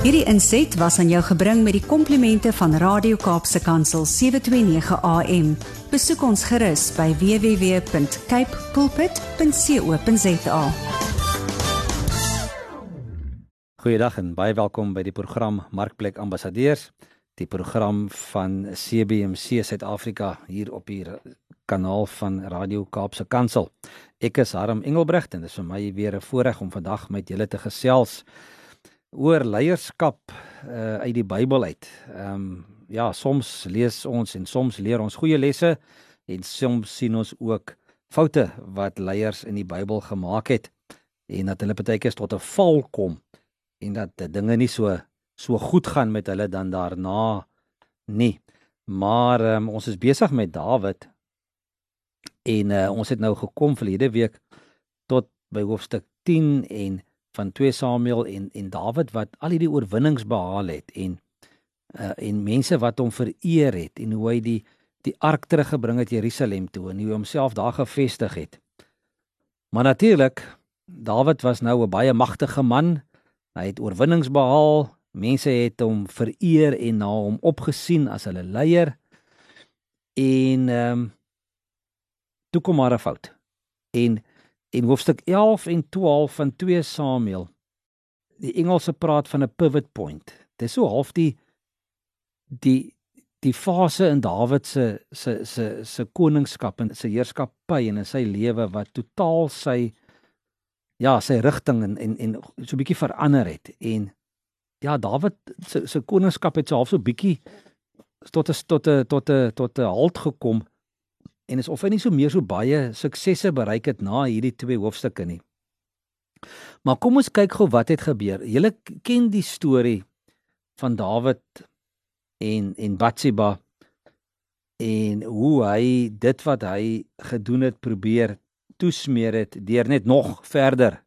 Hierdie inset was aan jou gebring met die komplimente van Radio Kaapse Kansel 729 AM. Besoek ons gerus by www.cape pulpit.co.za. Goeiedag en baie welkom by die program Markplek Ambassadeurs, die program van CBC Suid-Afrika hier op hier kanaal van Radio Kaapse Kansel. Ek is Harm Engelbrecht en dit is vir my weer 'n voorreg om vandag met julle te gesels oor leierskap uh, uit die Bybel uit. Ehm um, ja, soms lees ons en soms leer ons goeie lesse en soms sien ons ook foute wat leiers in die Bybel gemaak het en dat hulle baie keer tot 'n val kom en dat dinge nie so so goed gaan met hulle dan daarna nie. Maar um, ons is besig met Dawid en uh, ons het nou gekom verlede week tot by hoofstuk 10 en van 2 Samuel en en Dawid wat al hierdie oorwinnings behaal het en uh, en mense wat hom vereer het en hoe hy die die ark teruggebring het Jerusalem toe en hoe hy homself daar gevestig het. Maar natuurlik Dawid was nou 'n baie magtige man. Hy het oorwinnings behaal. Mense het hom vereer en na hom opgesien as hulle leier. En ehm um, toe kom maar 'n fout. En en hoofstuk 11 en 12 van 2 Samuel. Die Engelse praat van 'n pivot point. Dit is so half die die die fase in Dawid se se se se koningskap en sy heerskappy en in sy lewe wat totaal sy ja, sy rigting en en en so 'n bietjie verander het en ja, Dawid se se koningskap het so half so bietjie tot 'n tot 'n tot 'n tot 'n halt gekom en is of hy nie so meer so baie suksesse bereik het na hierdie twee hoofstukke nie. Maar kom ons kyk gou wat het gebeur. Julle ken die storie van Dawid en en Batsheba en hoe hy dit wat hy gedoen het probeer toesmeer het deur net nog verder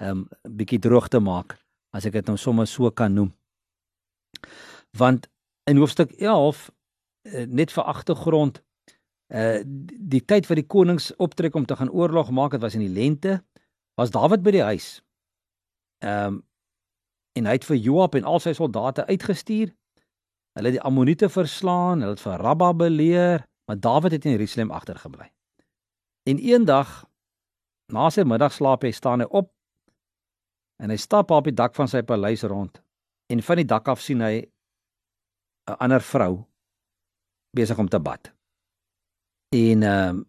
'n um, bietjie droog te maak as ek dit nou sommer so kan noem. Want in hoofstuk 11 eh, net vir agtergrond Uh die tyd wat die konings optrek om te gaan oorlog maak, dit was in die lente, was Dawid by die huis. Ehm um, en hy het vir Joab en al sy soldate uitgestuur. Hulle het die Ammoniete verslaan, hulle het vir Rabba beleer, maar Dawid het in Jerusalem agtergebly. En eendag na sy middagslaap hy staan hy op en hy stap op die dak van sy paleis rond en van die dak af sien hy 'n ander vrou besig om te bad. En ehm um,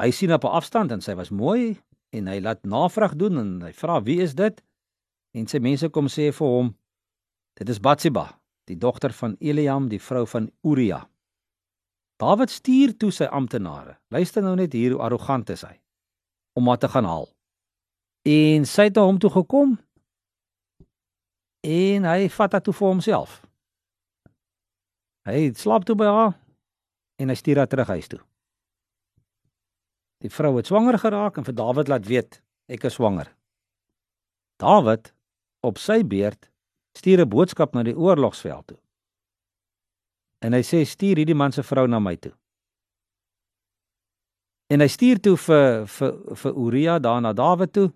hy sien op 'n afstand en sy was mooi en hy laat navraag doen en hy vra wie is dit? En sy mense kom sê vir hom dit is Batsheba, die dogter van Eliam, die vrou van Uria. Dawid stuur toe sy amptenare. Luister nou net hier hoe arrogant is hy om haar te gaan haal. En sy het na hom toe gekom en hy vat haar toe vir homself. Hy slaap toe by haar en hy stuur haar terug huis toe. Die vrou het swanger geraak en vir Dawid laat weet ek is swanger. Dawid op sy beurt stuur 'n boodskap na die oorlogsveld toe. En hy sê stuur hierdie man se vrou na my toe. En hy stuur toe vir vir vir Uria daar na Dawid toe.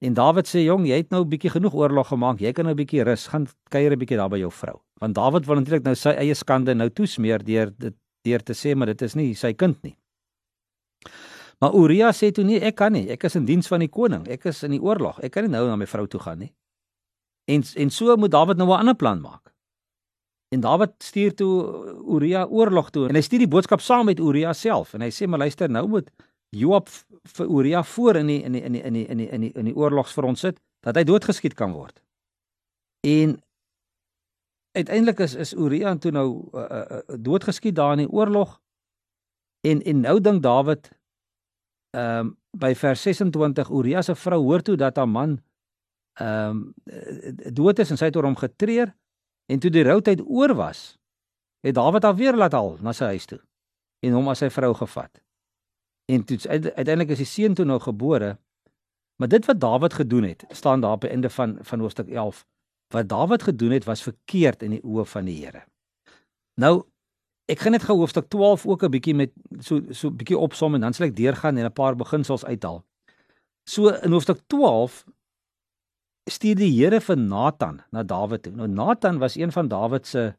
En Dawid sê jong, jy het nou 'n bietjie genoeg oorlog gemaak. Jy kan nou 'n bietjie rus, gaan kuier 'n bietjie daar by jou vrou. Want Dawid wil natuurlik nou sy eie skande nou toesmeer deur dit deur te sê maar dit is nie sy kind nie. Maar Uria sê toe nee, ek kan nie. Ek is in diens van die koning. Ek is in die oorlog. Ek kan nie nou na my vrou toe gaan nie. En en so moet Dawid nou 'n ander plan maak. En Dawid stuur toe Uria oorlog toe en hy stuur die boodskap saam met Uria self en hy sê maar luister nou moet Joab vir Uria voor in die in die in die in die in die in die, in die oorlogsfront sit dat hy doodgeskiet kan word. En uiteindelik is is Uria toe nou uh, uh, doodgeskiet daar in die oorlog. En en nou dink Dawid ehm um, by vers 26 Uria se vrou hoor toe dat haar man ehm um, dood is en sy het oor hom getreur en toe die routyd oor was het Dawid haar weer laat haal na sy huis toe en hom as sy vrou gevat. En toe uiteindelik is die seun toe nou gebore. Maar dit wat Dawid gedoen het, staan daar op die einde van van hoofstuk 11. Wat Dawid gedoen het was verkeerd in die oë van die Here. Nou Ek gaan net gou hoofstuk 12 ook 'n bietjie met so so bietjie opsom en dan sal ek deurgaan en 'n paar beginsels uithaal. So in hoofstuk 12 stuur die Here vir Nathan na Dawid toe. Nou Nathan was een van Dawid se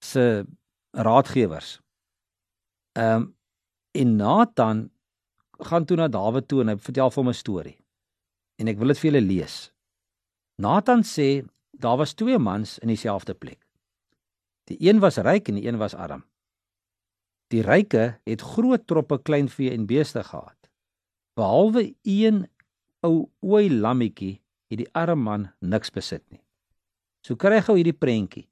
se raadgewers. Ehm um, en Nathan gaan toe na Dawid toe en hy vertel vir hom 'n storie. En ek wil dit vir julle lees. Nathan sê daar was twee mans in dieselfde plek. Die een was ryk en die een was arm. Die ryke het groot troppe kleinvee en beeste gehad. Behalwe een ou ooi lammetjie het die arme man niks besit nie. So kry gou hierdie prentjie.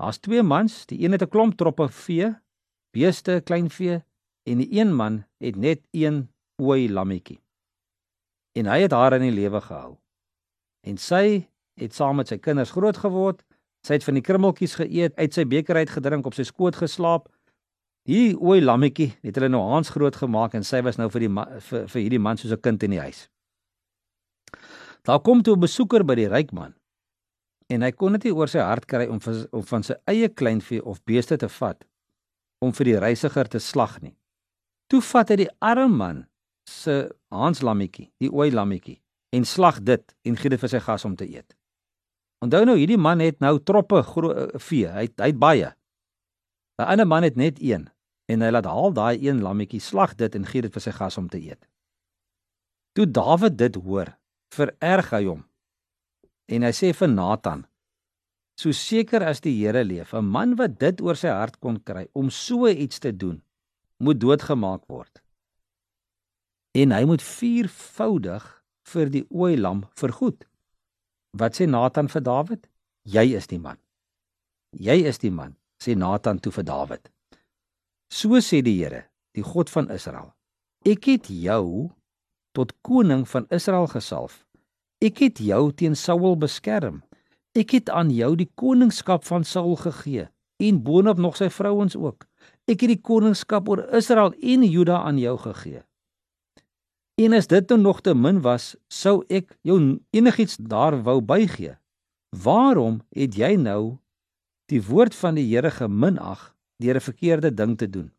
Daar's twee mans, die een het 'n klomp troppe vee, beeste, kleinvee en die een man het net een ooi lammetjie. En hy het haar in die lewe gehou. En sy het saam met sy kinders groot geword. Sy het van die krummeltjies geëet, uit sy beker uit gedrink, op sy skoot geslaap. Hier ooi lammetjie het hulle nou Hans groot gemaak en sy was nou vir die vir, vir hierdie man soos 'n kind in die huis. Daar kom toe 'n besoeker by die ryk man en hy kon dit nie oor sy hart kry om vir, om van sy eie kleinvee of beeste te vat om vir die reisiger te slag nie. Toe vat hy die arme man se hanslammetjie, die ooi lammetjie en slag dit en gee dit vir sy gas om te eet. Onthou nou hierdie man het nou troppe vee, hy hy het baie. 'n Ander man het net een en hy laat haal daai een lammetjie, slag dit en gee dit vir sy gas om te eet. Toe Dawid dit hoor, vererg hy hom En hy sê vir Nathan: "So seker as die Here leef, 'n man wat dit oor sy hart kon kry om so iets te doen, moet doodgemaak word. En hy moet viervoudig vir die ooi lam vergoed." Wat sê Nathan vir Dawid? "Jy is die man. Jy is die man," sê Nathan toe vir Dawid. "So sê die Here, die God van Israel: Ek het jou tot koning van Israel gesalf." Ek het jou teen Saul beskerm. Ek het aan jou die koningskap van Saul gegee en boonop nog sy vrouens ook. Ek het die koningskap oor Israel en Juda aan jou gegee. En as dit nou nog te min was, sou ek jou enigiets daar wou bygee. Waarom het jy nou die woord van die Here geminag deur 'n verkeerde ding te doen?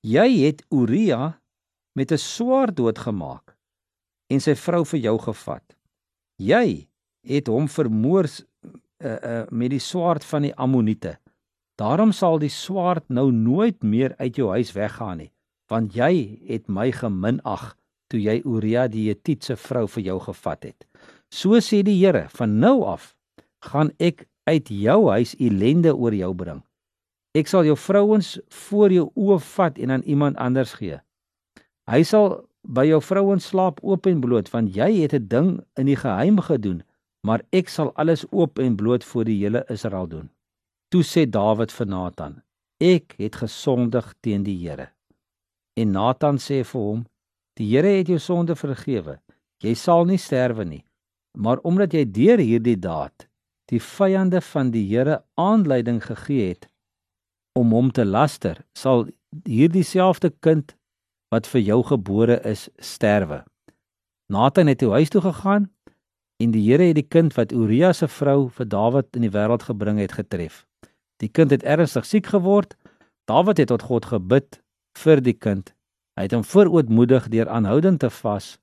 Jy het Uria met 'n swaard doodgemaak en sy vrou vir jou gevat. Jy het hom vermoor uh, uh, met die swaard van die Ammoniete. Daarom sal die swaard nou nooit meer uit jou huis weggaan nie, want jy het my geminag toe jy Uria die Hetitse vrou vir jou gevat het. So sê die Here, van nou af gaan ek uit jou huis ellende oor jou bring. Ek sal jou vrouens voor jou oë vat en aan iemand anders gee. Hy sal by jou vrouens slaap oop en bloot want jy het 'n ding in die geheim gedoen maar ek sal alles oop en bloot voor die hele Israel doen. Toe sê Dawid vir Nathan ek het gesondig teen die Here. En Nathan sê vir hom die Here het jou sonde vergewe. Jy sal nie sterwe nie maar omdat jy deur hierdie daad die vyande van die Here aanleiding gegee het om hom te laster sal hierdie selfde kind wat vir jou gebore is sterwe. Nathan het toe huis toe gegaan en die Here het die kind wat Uria se vrou vir Dawid in die wêreld gebring het getref. Die kind het ernstig siek geword. Dawid het tot God gebid vir die kind. Hy het hom voorootmoedig deur aanhoudend te vas,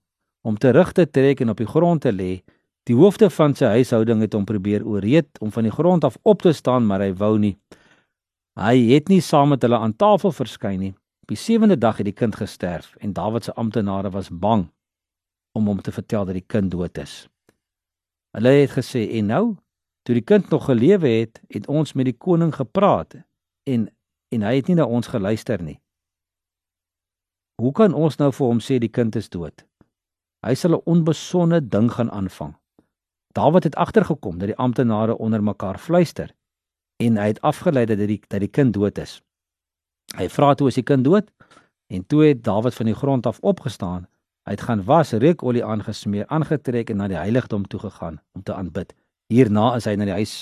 om terug te trek en op die grond te lê. Die hoofde van sy huishouding het hom probeer ooreed om van die grond af op te staan, maar hy wou nie. Hy het nie saam met hulle aan tafel verskyn nie. Op die sewende dag het die kind gesterf en Dawid se amptenare was bang om hom te vertel dat die kind dood is. Hulle het gesê en nou, toe die kind nog gelewe het, het ons met die koning gepraat en en hy het nie na ons geluister nie. Hoe kan ons nou vir hom sê die kind is dood? Hy sal 'n onbesonde ding gaan aanvang. Dawid het agtergekom dat die amptenare onder mekaar fluister en hy het afgelei dat die dat die kind dood is. Hy vra toe as die kind dood en toe het Dawid van die grond af opgestaan. Hy het gaan was, reukolie aangesmeer, aangetrek en na die heiligdom toe gegaan om te aanbid. Hierna is hy na die huis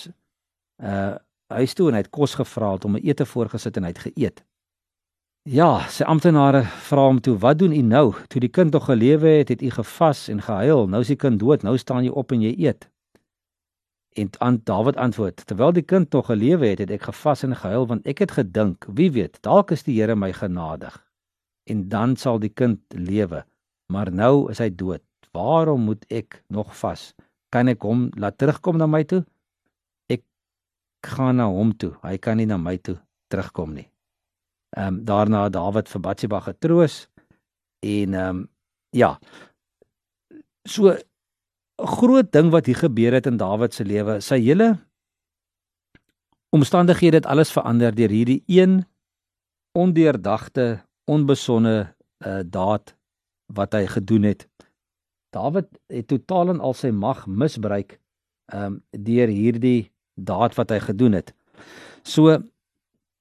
uh huis toe en hy het kos gevra om 'n ete voorgesit en hy het geëet. Ja, sy amptenare vra hom toe, "Wat doen u nou? Toe die kind nog gelewe het, het u gevas en gehuil. Nou is die kind dood. Nou staan jy op en jy eet." En aan Dawid antwoord: Terwyl die kind nog gelewe het, het ek gevas en gehuil want ek het gedink, wie weet, dalk is die Here my genadig en dan sal die kind lewe. Maar nou is hy dood. Waarom moet ek nog vas? kan ek hom laat terugkom na my toe? Ek gaan na hom toe. Hy kan nie na my toe terugkom nie. Ehm um, daarna Dawid vir Batsheba getroos en ehm um, ja. So groot ding wat hier gebeur het in Dawid se lewe, sy hele omstandighede het alles verander deur hierdie een ondeurdagte, onbesonde uh, daad wat hy gedoen het. Dawid het totaal en al sy mag misbruik um deur hierdie daad wat hy gedoen het. So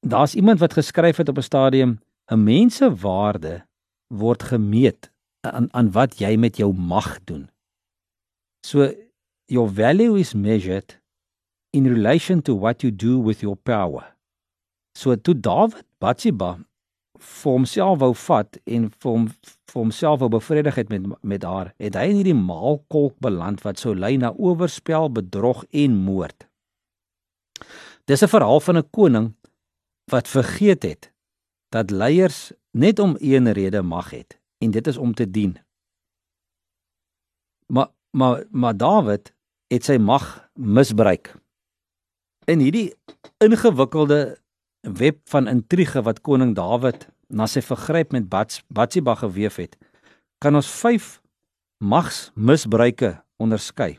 daar's iemand wat geskryf het op 'n stadium 'n mens se waarde word gemeet aan aan wat jy met jou mag doen. So your value is measured in relation to what you do with your power. So toe Dawid Batsheba vir homself wou vat en vir hom vir homself wou bevredig het met met haar, het hy in hierdie maalkolk beland wat sou lei na oorspel, bedrog en moord. Dis 'n verhaal van 'n koning wat vergeet het dat leiers net om een rede mag het en dit is om te dien. Maar maar maar Dawid het sy mag misbruik. In hierdie ingewikkelde web van intrige wat koning Dawid na sy vergryp met Batsheba geweef het, kan ons 5 magsmisbruike onderskei.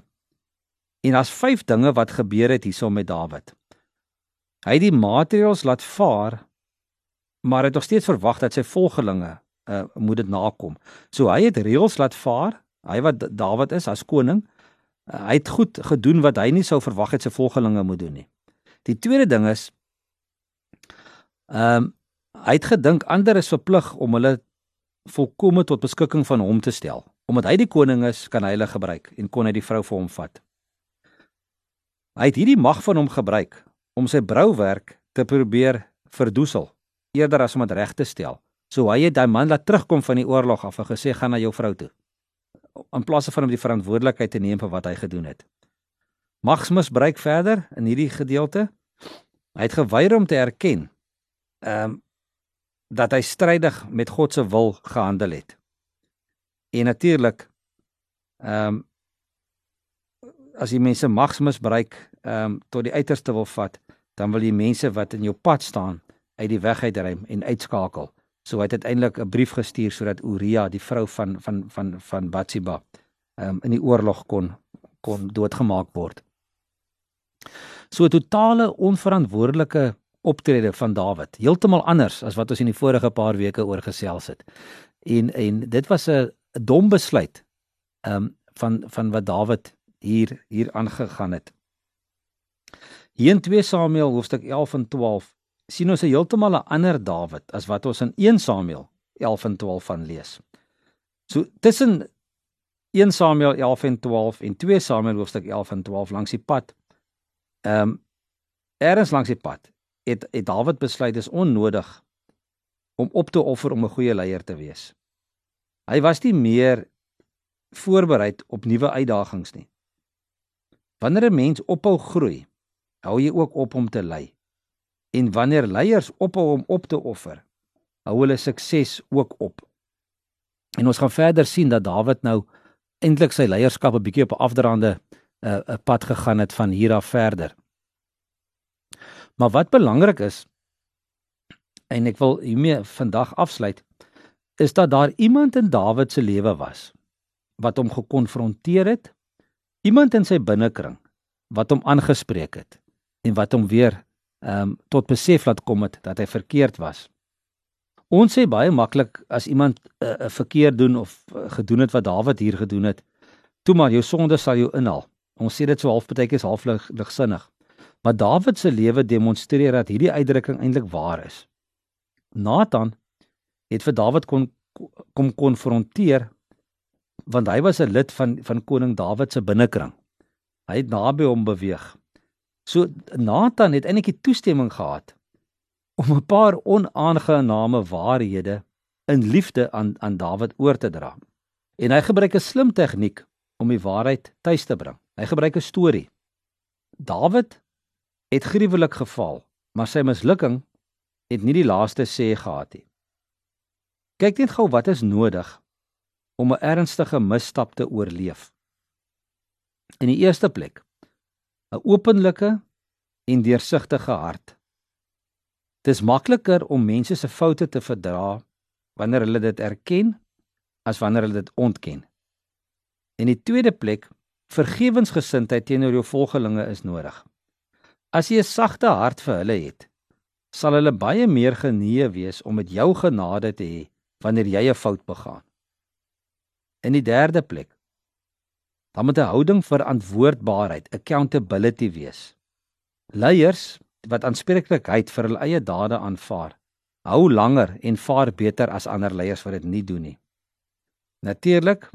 En daar's 5 dinge wat gebeur het hierso met Dawid. Hy het die materials laat vaar, maar hy het nog steeds verwag dat sy volgelinge uh, moet dit nakom. So hy het reëls laat vaar, hy wat Dawid is as koning, uh, hy het goed gedoen wat hy nie sou verwag het sy volgelinge moet doen nie. Die tweede ding is ehm um, hy het gedink ander is verplig om hulle volkome tot beskikking van hom te stel. Omdat hy die koning is, kan hy hulle gebruik en kon hy die vrou vir hom vat. Hy het hierdie mag van hom gebruik om sy brouwerk te probeer verdoesel eerder as om dit reg te stel. So hy het daai man laat terugkom van die oorlog af en gesê gaan na jou vrou toe. In plaas van om die verantwoordelikheid te neem vir wat hy gedoen het. Magsmisbruik verder in hierdie gedeelte. Hy het geweier om te erken ehm um, dat hy strydig met God se wil gehandel het. En natuurlik ehm um, as jy mense magsmisbruik ehm um, tot die uiterste wil vat, dan wil jy mense wat in jou pad staan uit die weg uitruim en uitskakel. So hy het uiteindelik 'n brief gestuur sodat Uria, die vrou van van van van Batsheba, ehm um, in die oorlog kon kon doodgemaak word. So 'n totale onverantwoordelike optrede van Dawid, heeltemal anders as wat ons in die vorige paar weke oor gesels het. En en dit was 'n dom besluit ehm um, van van wat Dawid hier hier aangegaan het. Hier in 2 Samuel hoofstuk 11 en 12 sien ons 'n heeltemal 'n ander Dawid as wat ons in 1 Samuel 11 en 12 van lees. So tussen 1 Samuel 11 en 12 en 2 Samuel hoofstuk 11 en 12 langs die pad. Ehm um, eers langs die pad het het Dawid besluit dis onnodig om op te offer om 'n goeie leier te wees. Hy was nie meer voorberei op nuwe uitdagings nie. Wanneer 'n mens ophou groei, hou jy ook op om te lei. En wanneer leiers ophou om op te offer, hou hulle sukses ook op. En ons gaan verder sien dat Dawid nou eintlik sy leierskap 'n bietjie op 'n afdraande 'n uh, 'n uh, pad gegaan het van hier af verder. Maar wat belangrik is en ek wil hiermee vandag afsluit is dat daar iemand in Dawid se lewe was wat hom gekonfronteer het, iemand in sy binnekring wat hom aangespreek het en wat hom weer ehm um, tot besef laat kom het dat hy verkeerd was. Ons sê baie maklik as iemand 'n uh, uh, verkeerd doen of uh, gedoen het wat Dawid hier gedoen het, toe maar jou sonde sal jou inhaal. Ons sê dit so half partykeer is half ligsinnig. Maar Dawid se lewe demonstreer dat hierdie uitdrukking eintlik waar is. Nathan het vir Dawid kon kom konfronteer want hy was 'n lid van van koning Dawid se binnekring. Hy het naby hom beweeg. So Nathan het eintlik die toestemming gehad om 'n paar onaangename waarhede in liefde aan aan Dawid oor te dra. En hy gebruik 'n slim tegniek om die waarheid tuis te bring. Hy gebruik 'n storie. Dawid het gruwelik gefaal, maar sy mislukking het nie die laaste sê gehad nie. Kyk net gou wat is nodig om 'n ernstige misstap te oorleef. In die eerste plek 'n openlike en deursigtige hart. Dit is makliker om mense se foute te verdra wanneer hulle dit erken as wanneer hulle dit ontken. In die tweede plek, vergewensgesindheid teenoor jou volgelinge is nodig. As jy 'n sagte hart vir hulle het, sal hulle baie meer genee wees om met jou genade te hê wanneer jy 'n fout begaan. In die derde plek, dan moet 'n houding vir verantwoordbaarheid, accountability wees. Leiers wat aanspreeklikheid vir hul eie dade aanvaar, hou langer en vaar beter as ander leiers wat dit nie doen nie. Natuurlik,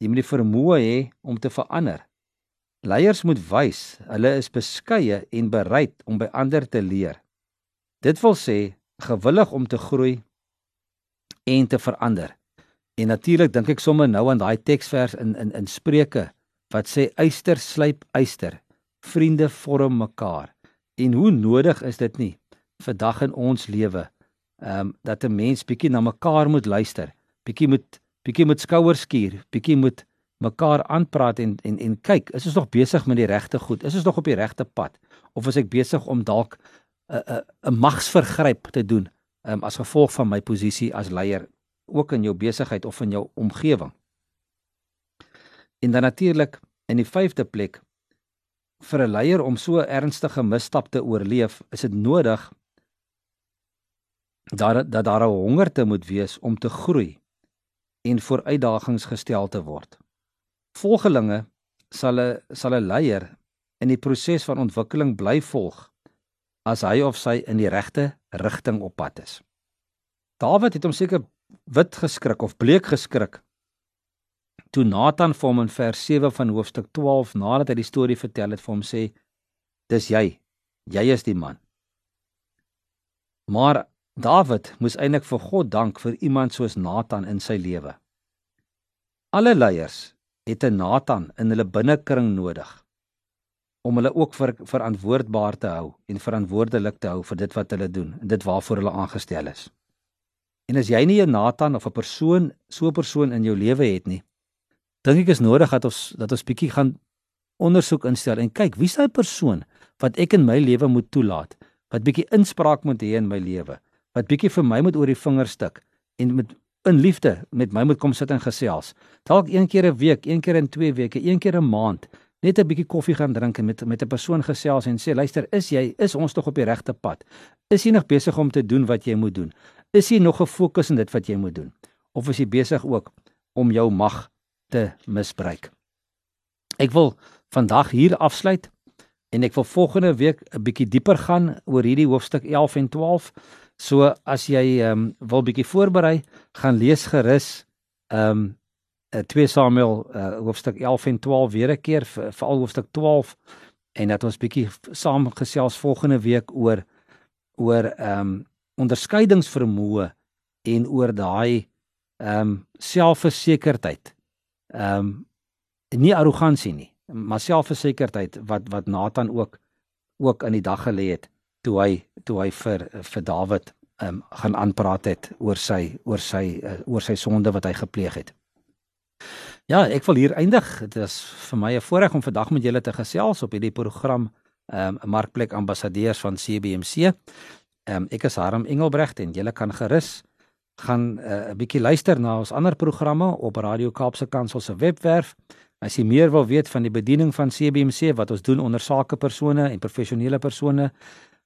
jy moet die vermoë hê om te verander. Leiers moet wys hulle is beskeie en bereid om by ander te leer. Dit wil sê gewillig om te groei en te verander. En natuurlik dink ek sommer nou aan daai teksvers in in in Spreuke wat sê eyster slyp eyster, vriende vorm mekaar. En hoe nodig is dit nie vandag in ons lewe ehm um, dat 'n mens bietjie na mekaar moet luister, bietjie moet bietjie moet skouers skuur, bietjie moet mekaar aanpraat en en en kyk, is ons nog besig met die regte goed? Is ons nog op die regte pad? Of is ek besig om dalk 'n 'n 'n magsvergryp te doen um, as gevolg van my posisie as leier ook in jou besigheid of in jou omgewing? En dan natuurlik in die 5de plek vir 'n leier om so ernstige misstap te oorleef, is dit nodig dat dat daar 'n honger te moet wees om te groei en voor uitdagings gestel te word. Volgelinge sal 'n sal 'n leier in die proses van ontwikkeling bly volg as hy of sy in die regte rigting op pad is. Dawid het hom seker wit geskrik of bleek geskrik toe Nathan vir hom in vers 7 van hoofstuk 12 nadat hy die storie vertel het vir hom sê dis jy. Jy is die man. Maar Dawid moes eintlik vir God dank vir iemand soos Nathan in sy lewe. Alle leiers het 'n Nathan in hulle binnekring nodig om hulle ook vir verantwoordbaar te hou en verantwoordelik te hou vir dit wat hulle doen en dit waarvoor hulle aangestel is en as jy nie 'n Nathan of 'n persoon so 'n persoon in jou lewe het nie dink ek is nodig dat ons dat ons bietjie gaan ondersoek instel en kyk wie's daai persoon wat ek in my lewe moet toelaat wat bietjie inspraak moet hê in my lewe wat bietjie vir my moet oor die vinger stik en met in liefde met my moet kom sit en gesels. Dalk een keer 'n week een keer in 2 weke een keer 'n maand net 'n bietjie koffie gaan drink en met met 'n persoon gesels en sê luister is jy is ons tog op die regte pad? Is jy nog besig om te doen wat jy moet doen is jy nog gefokus in dit wat jy moet doen of is jy besig ook om jou mag te misbruik. Ek wil vandag hier afsluit en ek wil volgende week 'n bietjie dieper gaan oor hierdie hoofstuk 11 en 12. So as jy ehm um, wil bietjie voorberei, gaan lees gerus ehm um, 2 Samuel uh, hoofstuk 11 en 12 weer 'n keer veral hoofstuk 12 en dat ons bietjie saam gesels volgende week oor oor ehm um, onderskeidingsvermoë en oor daai ehm um, selfversekerdheid ehm um, nie arrogansie nie, maar selfversekerdheid wat wat Nathan ook ook in die dag gelê het toe hy toe hy vir vir Dawid ehm um, gaan aanpraat het oor sy oor sy uh, oor sy sonde wat hy gepleeg het. Ja, ek wil hier eindig. Dit is vir my 'n voorreg om vandag met julle te gesels op hierdie program ehm um, Markplek Ambassadeurs van CBMC. Ehm um, ek is Harm Engelbrecht en julle kan gerus gaan eh, 'n uh, bietjie luister na ons ander programme op Radio Kaapse Kansel se webwerf. As jy meer wil weet van die bediening van CBMC wat ons doen onder sakepersone en professionele persone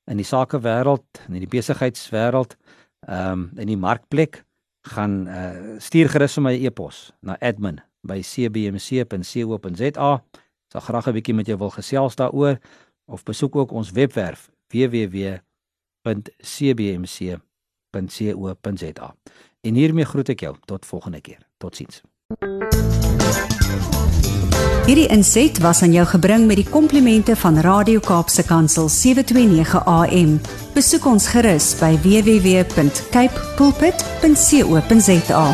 in die sakewêreld en in die besigheidswêreld, ehm um, in die markplek, gaan uh, stuur gerus vir my e-pos na admin@cbmc.co.za. Sal graag 'n bietjie met jou wil gesels daaroor of besoek ook ons webwerf www.cbmc.co.za. En hiermee groet ek jou tot volgende keer. Totsiens. Hierdie inset was aan jou gebring met die komplimente van Radio Kaapse Kansel 729 AM. Besoek ons gerus by www.cape pulpit.co.za.